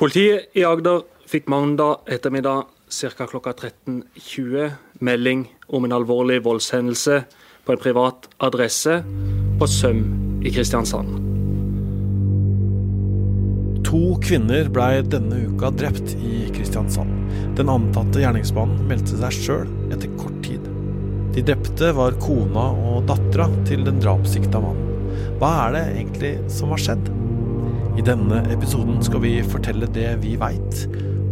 Politiet i Agder fikk mandag ettermiddag ca. klokka 13.20 melding om en alvorlig voldshendelse på en privat adresse på Søm i Kristiansand. To kvinner ble denne uka drept i Kristiansand. Den antatte gjerningsmannen meldte seg sjøl etter kort tid. De drepte var kona og dattera til den drapssikta mannen. Hva er det egentlig som har skjedd? I denne episoden skal vi fortelle det vi veit,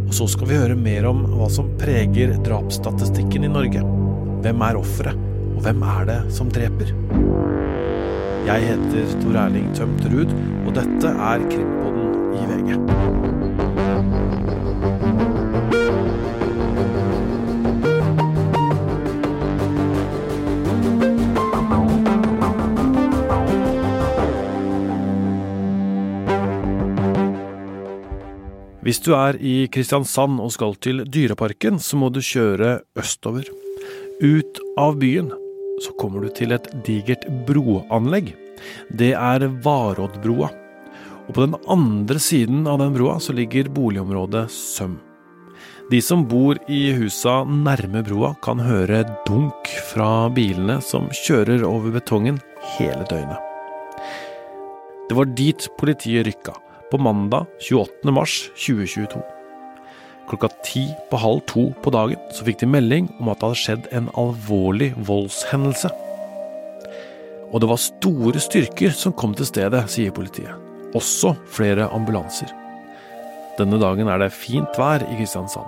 og så skal vi høre mer om hva som preger drapsstatistikken i Norge. Hvem er offeret, og hvem er det som dreper? Jeg heter Tor Erling Tømt Ruud, og dette er Krimpodden i VG. Hvis du er i Kristiansand og skal til Dyreparken, så må du kjøre østover. Ut av byen så kommer du til et digert broanlegg. Det er Varoddbrua. Og på den andre siden av den broa så ligger boligområdet Søm. De som bor i husa nærme broa, kan høre dunk fra bilene som kjører over betongen hele døgnet. Det var dit politiet rykka på mandag 28. mars 2022. Klokka ti på halv to på dagen så fikk de melding om at det hadde skjedd en alvorlig voldshendelse. Og det var store styrker som kom til stedet, sier politiet. Også flere ambulanser. Denne dagen er det fint vær i Kristiansand.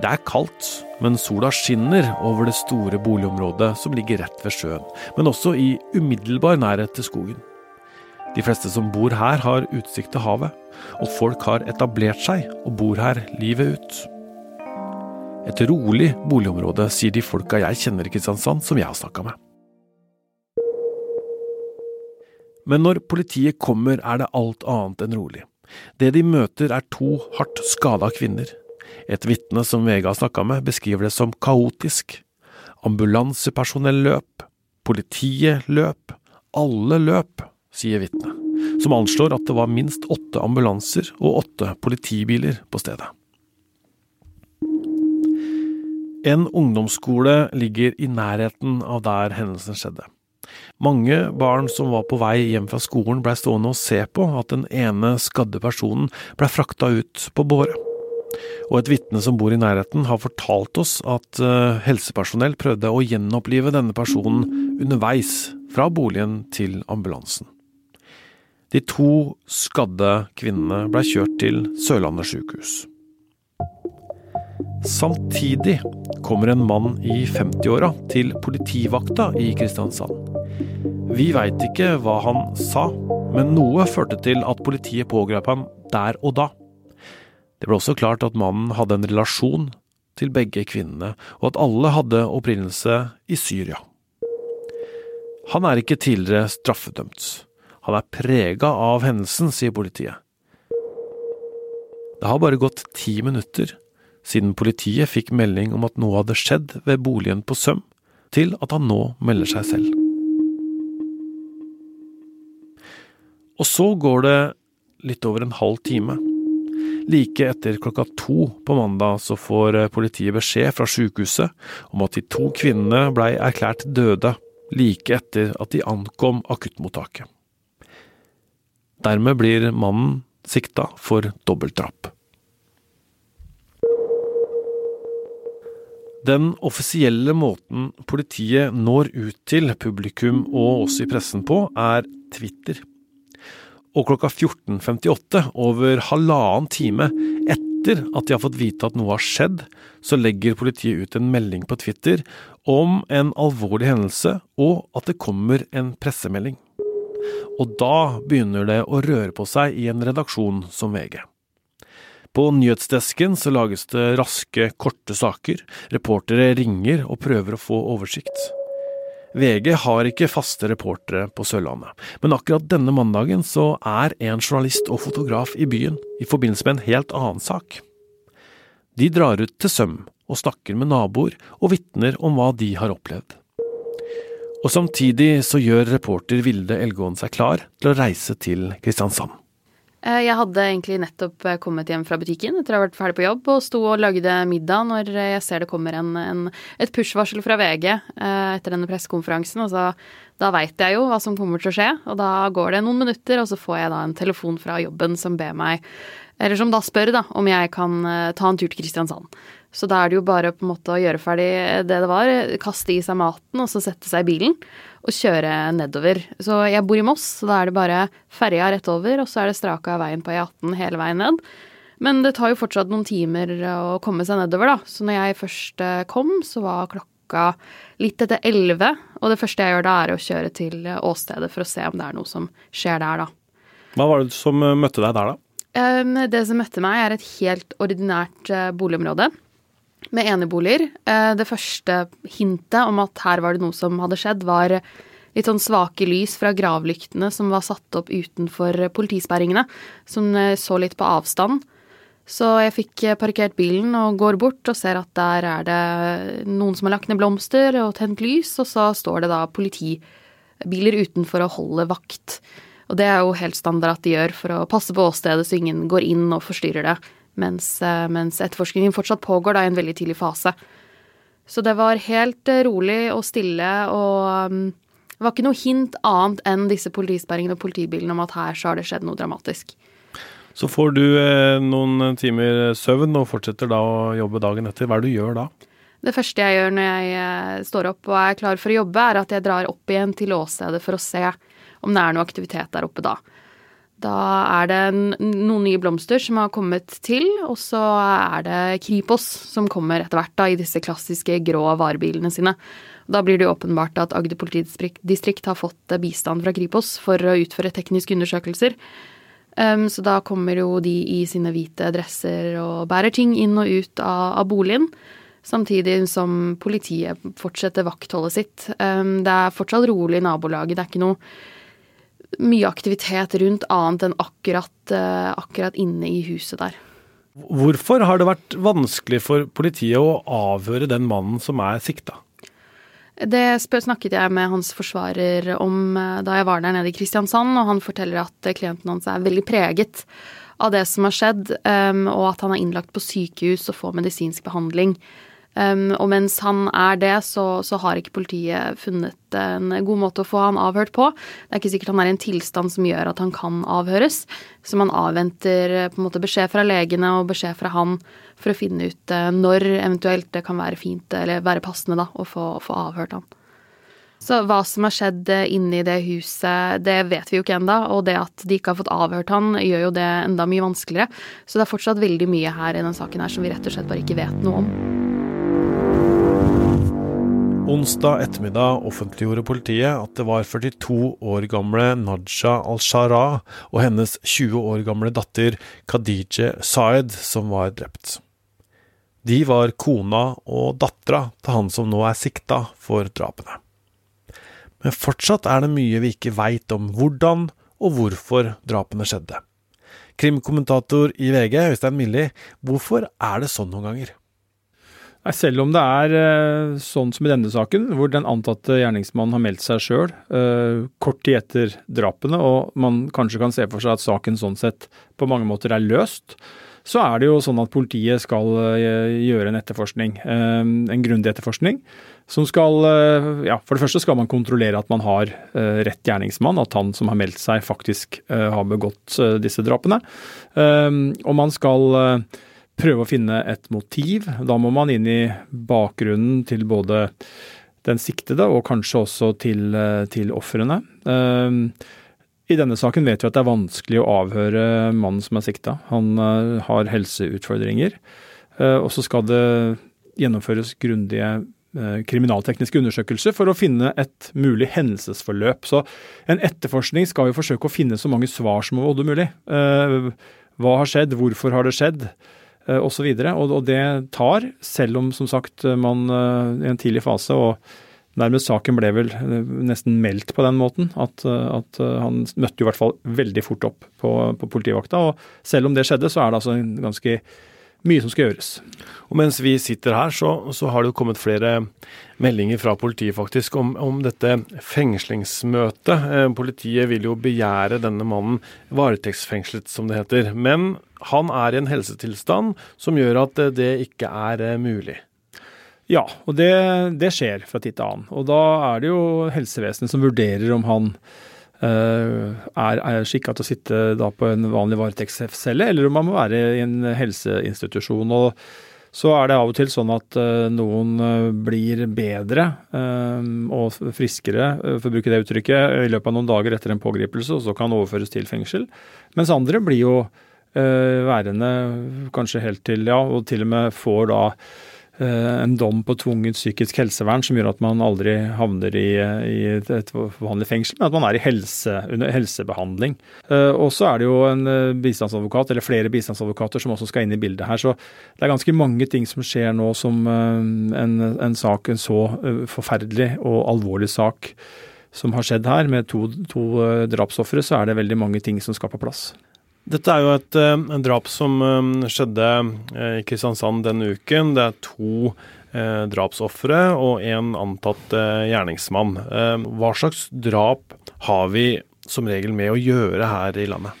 Det er kaldt, men sola skinner over det store boligområdet som ligger rett ved sjøen, men også i umiddelbar nærhet til skogen. De fleste som bor her, har utsikt til havet, og folk har etablert seg og bor her livet ut. Et rolig boligområde, sier de folka jeg kjenner i Kristiansand som jeg har snakka med. Men når politiet kommer, er det alt annet enn rolig. Det de møter er to hardt skada kvinner. Et vitne som VG har snakka med, beskriver det som kaotisk. Ambulansepersonell løp, politiet løp, alle løp, sier vitnet, som anslår at det var minst åtte ambulanser og åtte politibiler på stedet. En ungdomsskole ligger i nærheten av der hendelsen skjedde. Mange barn som var på vei hjem fra skolen blei stående og se på at den ene skadde personen blei frakta ut på båre. Og et vitne som bor i nærheten har fortalt oss at uh, helsepersonell prøvde å gjenopplive denne personen underveis fra boligen til ambulansen. De to skadde kvinnene blei kjørt til Sørlandet sykehus. Samtidig kommer en mann i 50-åra til politivakta i Kristiansand. Vi veit ikke hva han sa, men noe førte til at politiet pågrep ham der og da. Det ble også klart at mannen hadde en relasjon til begge kvinnene, og at alle hadde opprinnelse i Syria. Han er ikke tidligere straffedømt. Han er prega av hendelsen, sier politiet. Det har bare gått ti minutter siden politiet fikk melding om at noe hadde skjedd ved boligen på Søm, til at han nå melder seg selv. Og så går det litt over en halv time. Like etter klokka to på mandag så får politiet beskjed fra sykehuset om at de to kvinnene blei erklært døde like etter at de ankom akuttmottaket. Dermed blir mannen sikta for dobbeltdrap. Den offisielle måten politiet når ut til publikum og oss i pressen på, er Twitter. Og klokka 14.58, over halvannen time etter at de har fått vite at noe har skjedd, så legger politiet ut en melding på Twitter om en alvorlig hendelse, og at det kommer en pressemelding. Og da begynner det å røre på seg i en redaksjon som VG. På nyhetsdesken så lages det raske, korte saker, reportere ringer og prøver å få oversikt. VG har ikke faste reportere på Sørlandet, men akkurat denne mandagen så er en journalist og fotograf i byen i forbindelse med en helt annen sak. De drar ut til Søm og snakker med naboer og vitner om hva de har opplevd. Og samtidig så gjør reporter Vilde Elgåen seg klar til å reise til Kristiansand. Eh, jeg hadde egentlig nettopp eh, kommet hjem fra butikken etter å ha vært ferdig på jobb, og sto og lagde middag når jeg ser det kommer en, en, et push-varsel fra VG eh, etter denne pressekonferansen. Og da veit jeg jo hva som kommer til å skje, og da går det noen minutter, og så får jeg da en telefon fra jobben som ber meg Eller som da spør da om jeg kan ta en tur til Kristiansand. Så da er det jo bare på en måte å gjøre ferdig det det var, kaste i seg maten og så sette seg i bilen og kjøre nedover. Så jeg bor i Moss, så da er det bare ferja rett over, og så er det straka veien på E18 hele veien ned. Men det tar jo fortsatt noen timer å komme seg nedover, da. Så når jeg først eh, kom, så var klokka litt etter elleve. Og det første jeg gjør da, er å kjøre til åstedet for å se om det er noe som skjer der, da. Hva var det som eh, møtte deg der, da? Det som møtte meg, er et helt ordinært eh, boligområde med eneboliger. Eh, det første hintet om at her var det noe som hadde skjedd, var litt sånn svake lys fra gravlyktene som var satt opp utenfor politisperringene, som eh, så litt på avstand. Så jeg fikk parkert bilen og går bort og ser at der er det noen som har lagt ned blomster og tent lys, og så står det da politibiler utenfor å holde vakt. Og det er jo helt standard at de gjør for å passe på åstedet så ingen går inn og forstyrrer det mens, eh, mens etterforskningen fortsatt pågår da i en veldig tidlig fase. Så det var helt eh, rolig og stille, og um, det var ikke noe hint annet enn disse politisperringene og politibilene om at her så har det skjedd noe dramatisk. Så får du eh, noen timer søvn og fortsetter da å jobbe dagen etter. Hva er det du gjør da? Det første jeg gjør når jeg står opp og er klar for å jobbe, er at jeg drar opp igjen til åstedet for å se om det er noe aktivitet der oppe da. Da er det noen nye blomster som har kommet til, og så er det Kripos som kommer etter hvert da, i disse klassiske grå varebilene sine. Da blir det jo åpenbart at Agder politidistrikt har fått bistand fra Kripos for å utføre tekniske undersøkelser. Um, så da kommer jo de i sine hvite dresser og bærer ting inn og ut av, boligen. Samtidig som politiet fortsetter vaktholdet sitt. Um, det er fortsatt rolig i nabolaget. Det er ikke noe mye aktivitet rundt annet enn akkurat, eh, akkurat inne i huset der. Hvorfor har det vært vanskelig for politiet å avhøre den mannen som er sikta? Det snakket jeg med hans forsvarer om eh, da jeg var der nede i Kristiansand, og han forteller at eh, klienten hans er veldig preget av det som har skjedd, og at han er innlagt på sykehus og får medisinsk behandling. Um, og mens han er det, så, så, har ikke politiet funnet en god måte å få han avhørt på. Det er ikke sikkert han er i en tilstand som gjør at han kan avhøres. Så man avventer på en måte beskjed fra legene og beskjed fra han for å finne ut uh, når eventuelt det kan være fint eller være passende da, å få, få avhørt han. Så hva som har skjedd eh, inni det huset, det vet vi jo ikke enda, og det at de ikke har fått avhørt han, gjør jo det enda mye vanskeligere. Så det er fortsatt veldig mye her i den saken her som vi rett og slett bare ikke vet noe om. Onsdag ettermiddag offentliggjorde politiet at det var 42 år gamle Naja al-Shara og hennes 20 år gamle datter Khadije Saed som var drept. De var kona og dattera til han som nå er sikta for drapene. Men fortsatt er det mye vi ikke veit om hvordan og hvorfor drapene skjedde. Krimkommentator i VG, Øystein Milli, hvorfor er det sånn noen ganger? Nei, Selv om det er uh, sånn som i denne saken, hvor den antatte gjerningsmannen har meldt seg sjøl uh, kort tid etter drapene, og man kanskje kan se for seg at saken sånn sett på mange måter er løst, så er det jo sånn at politiet skal uh, gjøre en etterforskning, en grundig etterforskning. Som skal Ja, for det første skal man kontrollere at man har rett gjerningsmann, at han som har meldt seg, faktisk har begått disse drapene. Og man skal prøve å finne et motiv. Da må man inn i bakgrunnen til både den siktede og kanskje også til, eh, til ofrene. Ehm, I denne saken vet vi at det er vanskelig å avhøre mannen som er sikta. Han eh, har helseutfordringer. Eh, og så skal det gjennomføres grundige kriminaltekniske undersøkelser for å finne et mulig hendelsesforløp. Så en etterforskning skal jo forsøke å finne så mange svar som overhodet mulig. Hva har skjedd, hvorfor har det skjedd? Eh. Og, og, og det tar, selv om som sagt man eh, i en tidlig fase og Nærmest saken ble vel eh, nesten meldt på den måten, at, at han møtte jo i hvert fall veldig fort opp på, på, politivakta. Og selv om det skjedde, så er det altså en ganske mye som skal gjøres. Og mens vi sitter her, så, så har det jo kommet flere meldinger fra politiet faktisk om, om dette fengslingsmøtet. Eh, politiet vil jo begjære denne mannen varetektsfengslet, som det heter. Men han er i en helsetilstand som gjør at det ikke er eh, mulig. Ja, og det, det skjer fra tid til annen. Og da er det jo helsevesenet som vurderer om han er, er skikka til å sitte da på en vanlig varetektscelle, eller om man må være i en helseinstitusjon. og så er det av og til sånn at uh, noen uh, blir bedre og friskere, for å bruke det uttrykket, i løpet av noen dager etter en pågripelse, og så kan overføres til fengsel. Mens andre blir jo værende kanskje helt til, ja, og til og med får da Eh, en dom på tvunget psykisk helsevern som gjør at man aldri havner i, i et vanlig fengsel, men at man er i helse, under helsebehandling. Eh, og så er det jo en eh, bistandsadvokat, eller flere bistandsadvokater som også skal inn i bildet her. Så det er ganske mange ting som skjer nå som en, en sak, en så forferdelig og alvorlig sak som har skjedd her, med to, to drapsofre, så er det veldig mange ting som skal på plass. Dette er jo et en drap som skjedde i Kristiansand denne uken. Det er to eh, drapsofre og en antatt eh, gjerningsmann. Eh, hva slags drap har vi som regel med å gjøre her i landet?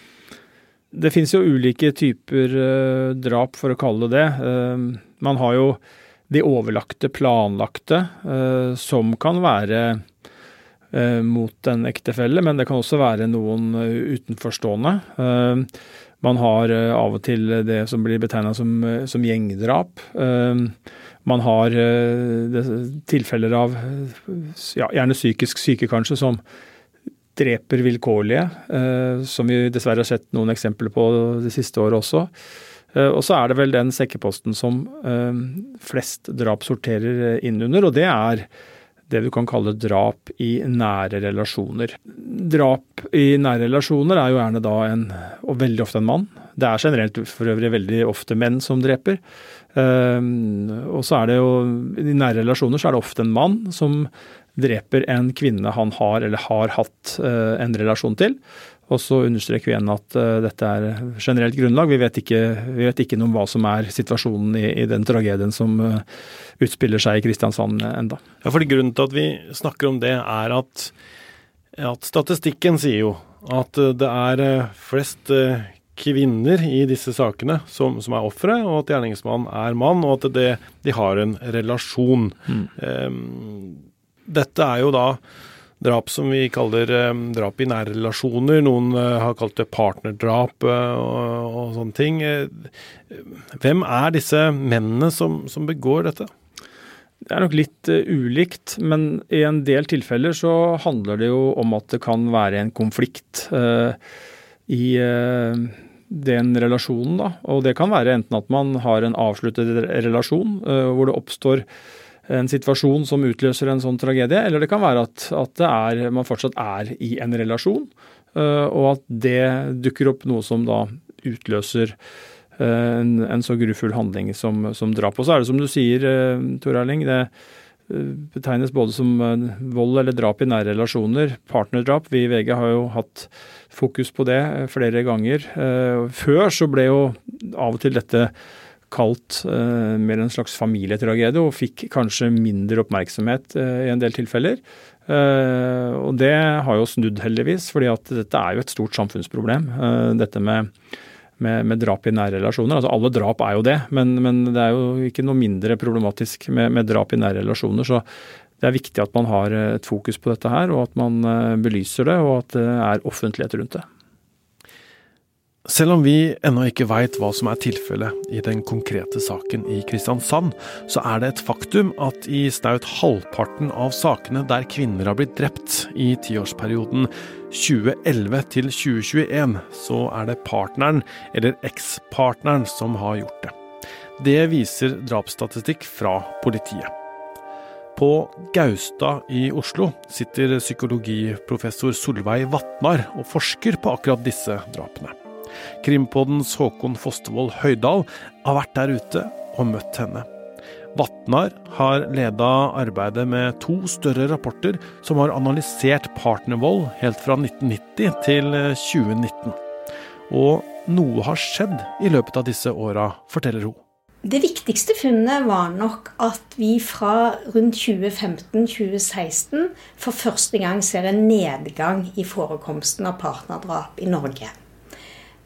Det finnes jo ulike typer eh, drap, for å kalle det det. man har jo de overlagte, planlagte, eh, som kan være Eh, mot en ektefelle, men det kan også være noen eh, utenforstående. Eh, man har av og til det som blir betegna som, som, gjengdrap. Man har tilfeller av ja, gjerne psykisk syke, kanskje, som dreper vilkårlige, som vi dessverre har sett noen eksempler på det siste året også. Og så er det vel den sekkeposten som flest drap sorterer inn under, og det er det du kan kalle drap i nære relasjoner. Drap i nære relasjoner er jo gjerne da en, og veldig ofte en mann. Det er generelt for øvrig veldig ofte menn som dreper. Um, og så er det jo I nære relasjoner så er det ofte en mann som dreper en kvinne han har eller har hatt uh, en relasjon til. Og så understreker vi igjen at uh, dette er generelt grunnlag. Vi vet, ikke, vi vet ikke, noe om hva som er situasjonen i, i den tragedien som uh, utspiller seg i Kristiansand enda. Ja, fordi Grunnen til at vi snakker om det, er at, at statistikken sier jo at det er flest kvinner i disse sakene som, som er ofre, og at gjerningsmannen er mann, og at det, de har en relasjon. Mm. Um, dette er jo da drap som vi kaller eh, drap i nære relasjoner. Noen eh, har kalt det partnerdrap eh, og, og, sånne ting. Hvem er disse mennene som, som begår dette? Det er nok litt ulikt, men i en del tilfeller så handler det jo om at det kan være en konflikt uh, i uh, den relasjonen, da. Og det kan være enten at man har en avsluttet relasjon hvor det oppstår en situasjon som utløser en sånn tragedie, eller det kan være at, at er, man fortsatt er i en relasjon, uh, og at det dukker opp noe som da utløser uh, en, en, så grufull handling som, som, drap. Og så er det som du sier, uh, Tor Erling, det betegnes både som vold eller drap i nære relasjoner, partnerdrap. Vi i VG har jo hatt fokus på det flere ganger. Før så ble jo av og til dette kalt eh, mer en slags familietragedie, og fikk kanskje mindre oppmerksomhet eh, i en del tilfeller. Eh, og det har jo snudd, heldigvis, fordi at dette er jo et stort samfunnsproblem. dette med, med, med drap i nære relasjoner. Altså Alle drap er jo det, men, men det er jo ikke noe mindre problematisk med, med drap i nære relasjoner. så det er viktig at man har et fokus på dette her, og at man belyser det, og at det er offentlighet rundt det. Selv om vi ennå ikke veit hva som er tilfellet i den konkrete saken i Kristiansand, så er det et faktum at i staut halvparten av sakene der kvinner har blitt drept i tiårsperioden 2011 til 2021, så er det partneren eller ekspartneren som har gjort det. Det viser drapsstatistikk fra politiet. På Gaustad i Oslo sitter psykologiprofessor Solveig Vatnar og forsker på akkurat disse drapene. Krimpoddens Håkon Fostervoll Høydal har vært der ute og møtt henne. Vatnar har leda arbeidet med to større rapporter som har analysert partnervold helt fra 1990 til 2019. Og noe har skjedd i løpet av disse åra, forteller hun. Det viktigste funnet var nok at vi fra rundt 2015-2016 for første gang ser en nedgang i forekomsten av partnerdrap i Norge.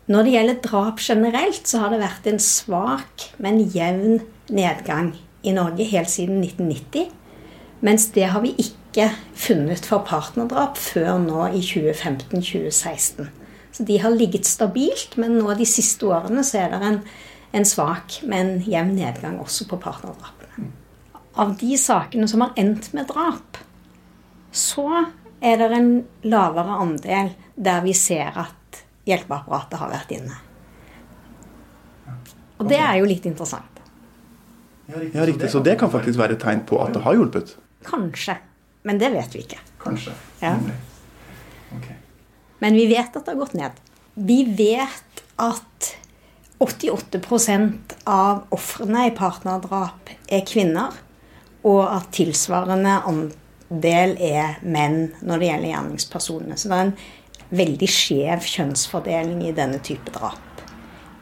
Når det gjelder drap generelt, så har det vært en svak, men jevn nedgang i Norge helt siden 1990. Mens det har vi ikke funnet for partnerdrap før nå i 2015-2016. Så de har ligget stabilt, men nå de siste årene så er det en en svak, men jevn nedgang også på partnerdrapene. Av de sakene som har endt med drap, så er det en lavere andel der vi ser at hjelpeapparatet har vært inne. Og det er jo litt interessant. Ja, riktig. Så det kan faktisk være et tegn på at det har hjulpet? Kanskje. Men det vet vi ikke. Kanskje. Ja. Men vi vet at det har gått ned. Vi vet at 88% av ofrene i partnerdrap er kvinner, og at tilsvarende andel er menn når det gjelder gjerningspersonene. Så det er en veldig skjev kjønnsfordeling i denne type drap.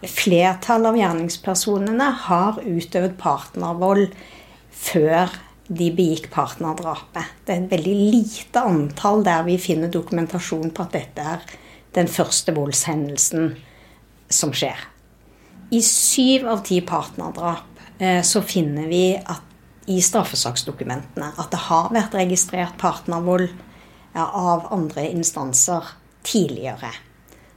Flertallet av gjerningspersonene har utøvd partnervold før de begikk partnerdrapet. Det er et veldig lite antall der vi finner dokumentasjon på at dette er den første voldshendelsen som skjer. I syv av ti partnerdrap eh, så finner vi i straffesaksdokumentene at det har vært registrert partnervold av andre instanser tidligere.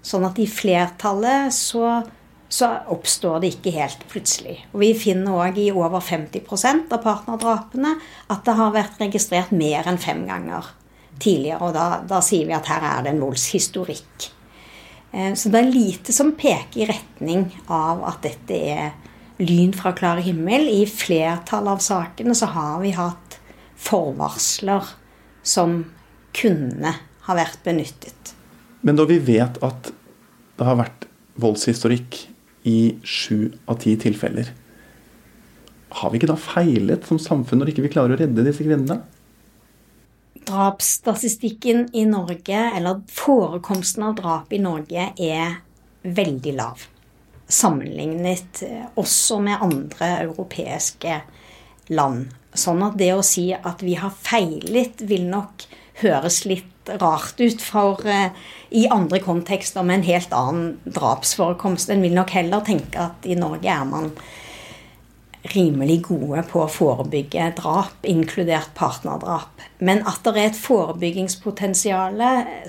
Sånn at i flertallet så, så oppstår det ikke helt plutselig. Og vi finner òg i over 50% av partnerdrapene at det har vært registrert mer enn fem ganger tidligere. Og da, da sier vi at her er det en voldshistorikk. Eh, så det er lite som peker i retning av at dette er lyn fra klar himmel. I flertallet av sakene så har vi hatt forvarsler som kunne ha vært benyttet. Men når vi vet at det har vært voldshistorikk i sju av ti tilfeller, har vi ikke da feilet som samfunn når ikke vi klarer å redde disse kvinnene? drapsstatistikken i Norge, eller forekomsten av drap i Norge, er veldig lav. Sammenlignet eh, også med andre europeiske land. Sånn at det å si at vi har feilet, vil nok høres litt rart ut for uh, i andre kontekster med en helt annen drapsforekomst. En vil nok heller tenke at i Norge er man rimelig gode på å forebygge drap, inkludert partnerdrap. Men at det er et forebyggingspotensial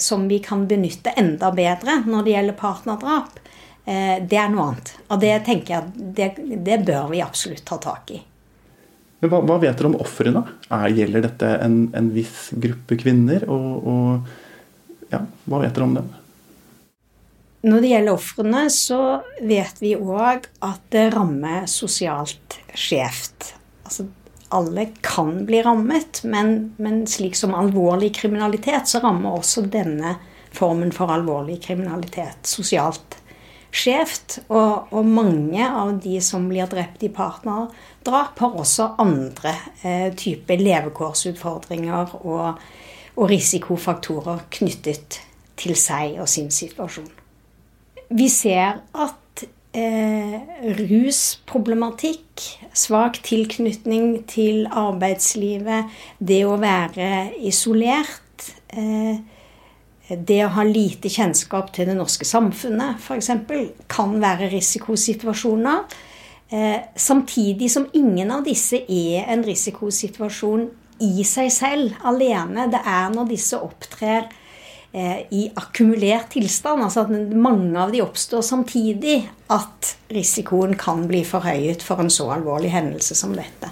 som vi kan benytte enda bedre når det gjelder partnerdrap, eh, det er noe annet. Og det tenker jeg det, det bør vi absolutt ta tak i. Men hva, hva vet dere om ofrene? Gjelder dette en, en, viss gruppe kvinner? Og, og ja, hva vet dere om dem? Når det gjelder ofrene, så vet vi òg at det rammer sosialt skjevt. Altså, alle kan bli rammet, men, men, slik som alvorlig kriminalitet, så rammer også denne formen for alvorlig kriminalitet sosialt skjevt. Og, og mange av de som blir drept i partnerdrap, har også andre eh, typer levekårsutfordringer og, og risikofaktorer knyttet til seg og sin situasjon vi ser at eh, rusproblematikk, svak tilknytning til arbeidslivet, det å være isolert eh, det å ha lite kjennskap til det norske samfunnet, f.eks., kan være risikosituasjoner. Eh, samtidig som ingen av disse er en risikosituasjon i seg selv alene. Det er når disse opptrer Eh, i akkumulert tilstand, altså at mange av de oppstår samtidig, at risikoen kan bli forhøyet for en så alvorlig hendelse som dette.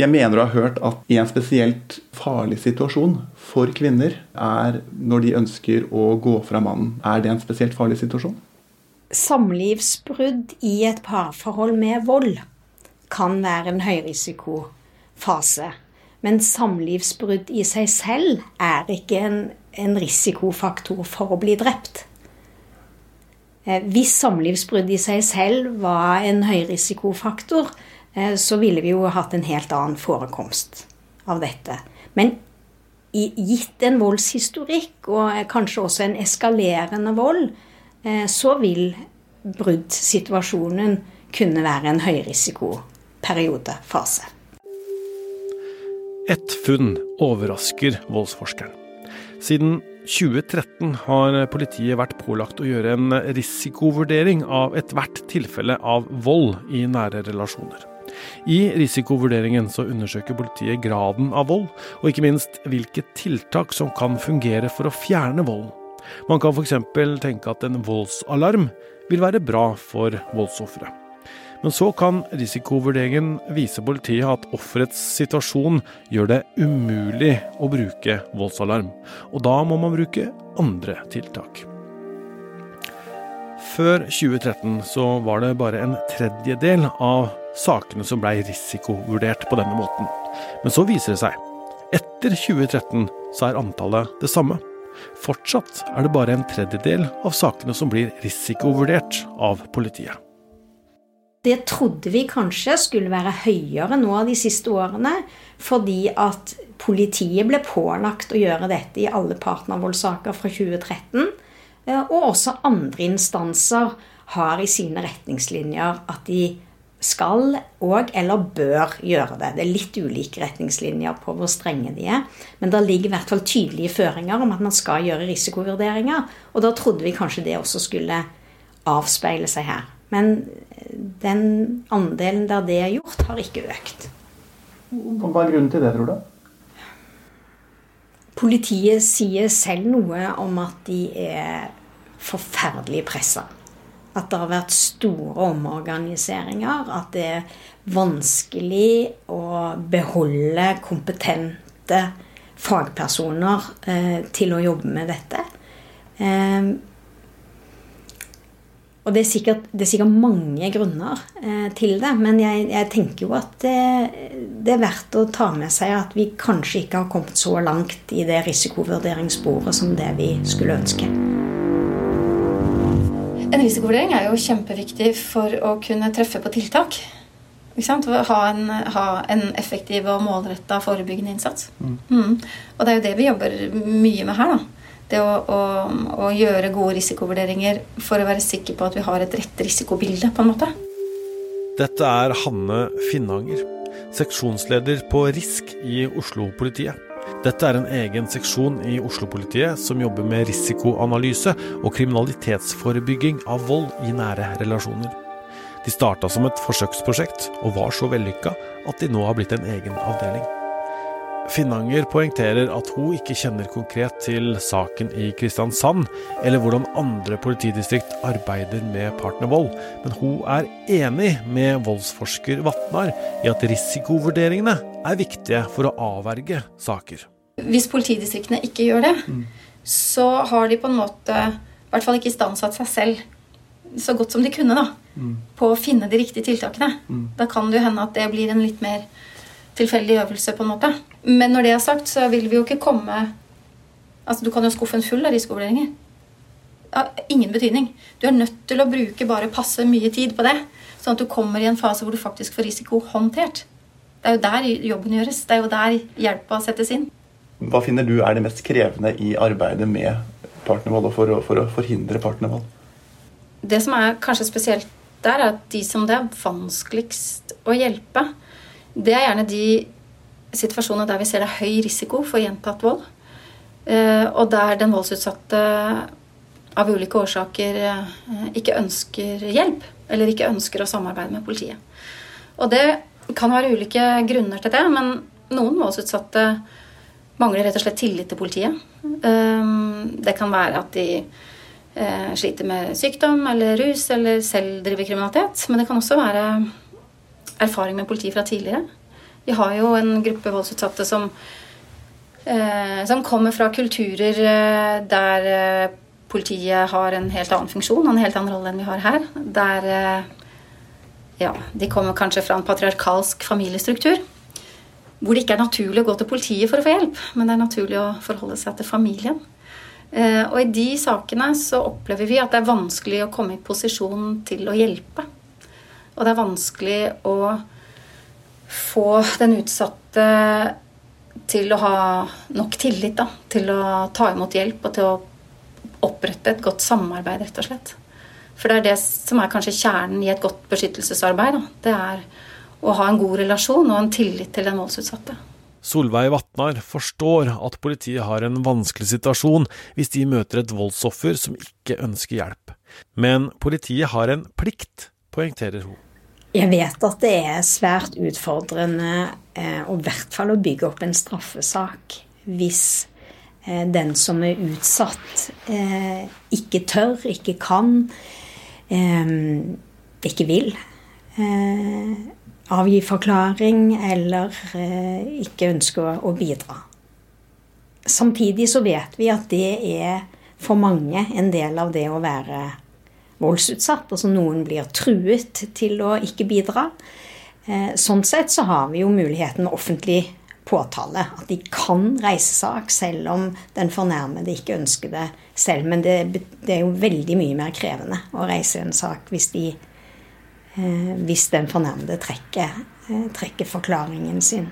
Jeg mener å ha hørt at en spesielt farlig situasjon for kvinner er når de ønsker å gå fra mannen. Er det en spesielt farlig situasjon? Samlivsbrudd i et parforhold med vold kan være en høyrisikofase. Men samlivsbrudd i seg selv er ikke en en risikofaktor for å bli drept. Eh, hvis samlivsbrudd i seg selv var en høyrisikofaktor, så ville vi jo hatt en helt annen forekomst av dette. Men gitt en voldshistorikk, og kanskje også en eskalerende vold, eh, så vil bruddsituasjonen kunne være en høyrisikoperiodefase. Ett funn overrasker voldsforskeren. Siden 2013 har politiet vært pålagt å gjøre en risikovurdering av ethvert tilfelle av vold i nære relasjoner. I risikovurderingen så undersøker politiet graden av vold, og ikke minst hvilke tiltak som kan fungere for å fjerne volden. Man kan f.eks. tenke at en voldsalarm vil være bra for voldsofferet. Men så kan risikovurderingen vise politiet at offerets situasjon gjør det umulig å bruke voldsalarm, og da må man bruke andre tiltak. Før 2013 så var det bare en tredjedel av sakene som blei risikovurdert på denne måten. Men så viser det seg. Etter 2013 så er antallet det samme. Fortsatt er det bare en tredjedel av sakene som blir risikovurdert av politiet. Det trodde vi kanskje skulle være høyere nå de siste årene, fordi at politiet ble pålagt å gjøre dette i alle partnervoldssaker fra 2013. Eh, og også andre instanser har i sine retningslinjer at de skal og eller bør gjøre det. Det er litt ulike retningslinjer på hvor strenge de er. Men det ligger i hvert fall tydelige føringer om at man skal gjøre risikovurderinger. Og da trodde vi kanskje det også skulle avspeile seg her. Men den andelen der det er gjort, har ikke økt. Hva er grunnen til det, tror du? Politiet sier selv noe om at de er forferdelig pressa. At det har vært store omorganiseringer. At det er vanskelig å beholde kompetente fagpersoner eh, til å jobbe med dette. Eh, og det er, sikkert, det er sikkert, mange grunner eh, til det, men jeg, jeg tenker jo at det, det, er verdt å ta med seg at vi kanskje ikke har kommet så langt i det risikovurderingssporet som det vi skulle ønske. En risikovurdering er jo kjempeviktig for å kunne treffe på tiltak. Ha en, ha en, effektiv og målretta forebyggende innsats. Mm. Mm. Og det er jo det vi jobber mye med her. da det å, å, å, gjøre gode risikovurderinger for å være sikker på at vi har et rett risikobilde, på en måte. Dette er Hanne Finnanger, seksjonsleder på RISK i Oslo-politiet. Dette er en egen seksjon i Oslo-politiet som jobber med risikoanalyse og kriminalitetsforebygging av vold i nære relasjoner. De starta som et forsøksprosjekt, og var så vellykka at de nå har blitt en egen avdeling. Finnanger poengterer at hun ikke kjenner konkret til saken i Kristiansand, eller hvordan andre politidistrikt arbeider med partnervold, men hun er enig med voldsforsker Vatnar i at risikovurderingene er viktige for å avverge saker. Hvis politidistriktene ikke gjør det, mm. så har de på en måte i hvert fall ikke istandsatt seg selv så godt som de kunne da, mm. på å finne de riktige tiltakene. Mm. Da kan det jo hende at det blir en litt mer tilfeldig øvelse, på en måte. Men når det er sagt, så vil vi jo ikke komme Altså, Du kan jo skuffe en full av risikovurderinger. Ja, ingen betydning. Du er nødt til å bruke bare passe mye tid på det, sånn at du kommer i en fase hvor du faktisk får risiko håndtert. Det er jo der jobben gjøres. Det er jo der hjelpa settes inn. Hva finner du er det mest krevende i arbeidet med partnervold og for å, for å forhindre partnervold? Det som er kanskje spesielt der, er at de som det er vanskeligst å hjelpe, det er gjerne de situasjonene der vi ser det er høy risiko for gjentatt vold. Eh, og der den voldsutsatte av ulike årsaker eh, ikke ønsker hjelp. Eller ikke ønsker å samarbeide med politiet. Og det kan være ulike grunner til det, men noen voldsutsatte mangler rett og slett tillit til politiet. Eh, det kan være at de sliter med sykdom eller rus eller selv driver kriminalitet. Men det kan også være erfaring med politiet fra tidligere. Vi har jo en gruppe voldsutsatte som, eh, som kommer fra kulturer eh, der eh, politiet har en helt annen funksjon og en helt annen rolle enn vi har her. Der eh, ja, de kommer kanskje fra en patriarkalsk familiestruktur. Hvor det ikke er naturlig å gå til politiet for å få hjelp, men det er naturlig å forholde seg til familien. Eh, og i de sakene så opplever vi at det er vanskelig å komme i posisjon til å hjelpe. Og det er vanskelig å få den utsatte til å ha nok tillit da, til å ta imot hjelp og til å opprette et godt samarbeid, rett og slett. For det er det som er kanskje kjernen i et godt beskyttelsesarbeid. Da. Det er å ha en god relasjon og en tillit til den voldsutsatte. Solveig Vatnar forstår at politiet har en vanskelig situasjon hvis de møter et voldsoffer som ikke ønsker hjelp. Men politiet har en plikt, poengterer hun. Jeg vet at det er svært utfordrende, eh, og i hvert fall å bygge opp en straffesak hvis eh, den som er utsatt, eh, ikke tør, ikke kan, ikke vil avgi forklaring eller ikke ønsker å bidra. Samtidig så vet vi at det er for mange en del av det å være voldsutsatt. Altså noen blir truet til å ikke bidra. Eh, sånn sett så har vi jo muligheten med offentlig påtale. At de kan reise sak selv om den fornærmede ikke ønsker det selv. Men det, det er jo veldig mye mer krevende å reise en sak hvis, de, eh, hvis den fornærmede trekker, eh, trekker forklaringen sin.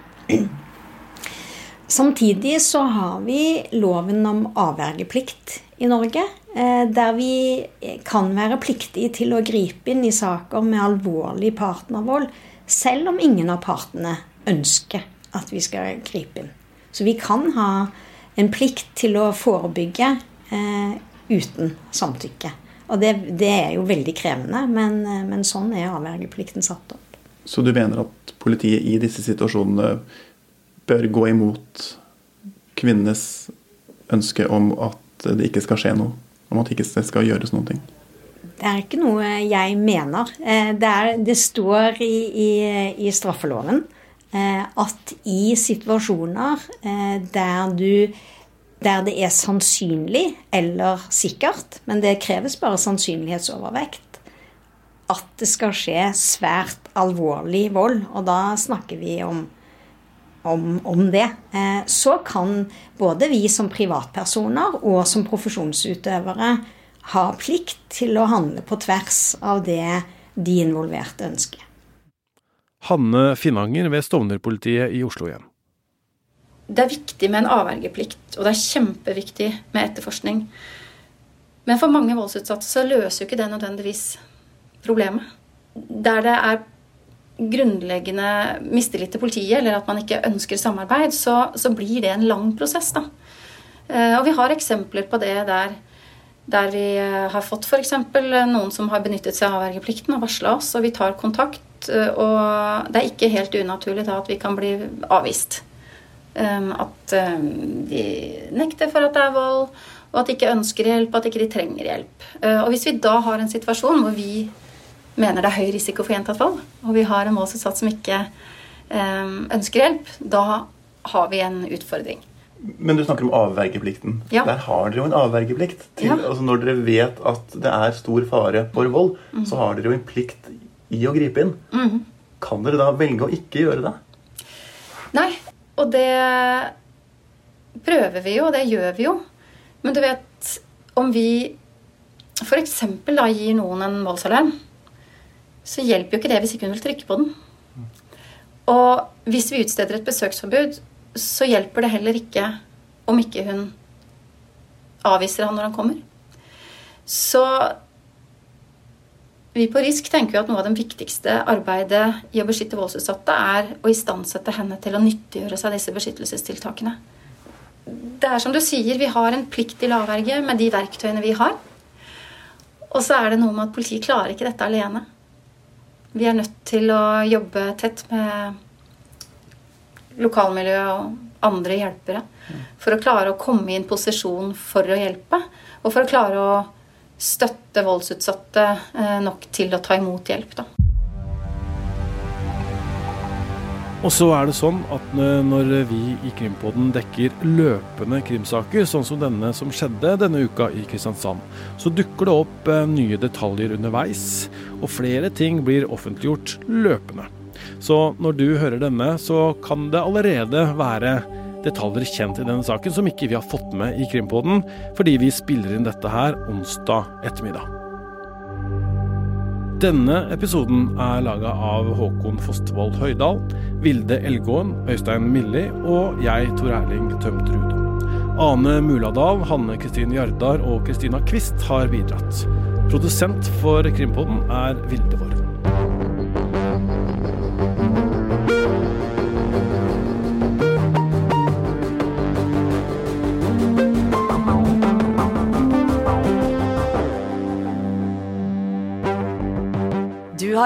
Samtidig så har vi loven om avvergeplikt i Norge. Eh, der vi kan være pliktige til å gripe inn i saker med alvorlig partnervold, selv om ingen av partene ønsker at vi skal gripe inn. Så vi kan ha en plikt til å forebygge eh, uten samtykke. Og det, det, er jo veldig krevende, men, eh, men sånn er avvergeplikten satt opp. Så du mener at politiet i disse situasjonene bør gå imot kvinnenes ønske om at det ikke skal skje noe? om at ikke det skal gjøres noen ting? Det er ikke noe jeg mener. Eh, det, er, det står i, i, i, straffeloven at i situasjoner eh, der, du, der det er sannsynlig eller sikkert, men det kreves bare sannsynlighetsovervekt, at det skal skje svært alvorlig vold. Og da snakker vi om om, om, det, eh, så kan både vi som privatpersoner og som profesjonsutøvere ha plikt til å handle på tvers av det de involverte ønsker. Hanne Finnanger ved Stovner-politiet i Oslo igjen. Det er viktig med en avvergeplikt, og det er kjempeviktig med etterforskning. Men for mange voldsutsatte så løser jo ikke det nødvendigvis problemet. Der det er grunnleggende mistillit til politiet, eller at man ikke ønsker samarbeid, så, så blir det en lang prosess. da. Eh, og vi har eksempler på det der, der vi eh, har fått f.eks. noen som har benyttet seg av vergeplikten og varsla oss, og vi tar kontakt. Eh, og det er ikke helt unaturlig da at vi kan bli avvist. At de nekter for at det er vold, og at de ikke ønsker hjelp, at ikke de ikke trenger hjelp. Og hvis vi da har en situasjon hvor vi mener det er høy risiko for gjentatt vold, og vi har en voldsutsatt som ikke eh, ønsker hjelp, da har vi en utfordring. Men du snakker om avvergeplikten. Ja. Der har dere jo en avvergeplikt. Til, ja. altså når dere vet at det er stor fare for vold, mm. så har dere jo en plikt i å gripe inn. Mm. Kan dere da velge å ikke gjøre det? Nei, og det prøver vi jo, og det gjør vi jo. Men du vet, om vi f.eks. da gir noen en voldsalarm, så hjelper jo ikke det hvis ikke hun vil trykke på den. Og hvis vi utsteder et besøksforbud, så hjelper det heller ikke om ikke hun avviser han når han kommer. Så vi på RISK tenker at noe av det viktigste arbeidet i å beskytte voldsutsatte er å istandsette henne til å nyttiggjøre seg disse beskyttelsestiltakene. Det er som du sier, vi har en plikt til avverge med de verktøyene vi har. Og så er det noe med at politiet klarer ikke dette alene. Vi er nødt til å jobbe tett med lokalmiljø og andre hjelpere for å klare å komme i en posisjon for å hjelpe. Og for å klare å støtte voldsutsatte eh, nok til å ta imot hjelp. da. Og så er det sånn at når vi i Krimpodden dekker løpende krimsaker, sånn som denne som skjedde denne uka i Kristiansand, så dukker det opp eh, nye detaljer underveis, og flere ting blir offentliggjort løpende. Så når du hører denne, så kan det allerede være detaljer kjent i denne saken som ikke vi har fått med i Krimpodden, fordi vi spiller inn dette her onsdag ettermiddag. Denne episoden er laga av Håkon Fostervold Høydal, Vilde Elgåen, Øystein Milli og jeg, Tor Erling Tømtrud. Ane Muladal, Hanne Kristin Jardar og Kristina Kvist har bidratt. Produsent for Krimpodden er Vilde Vår.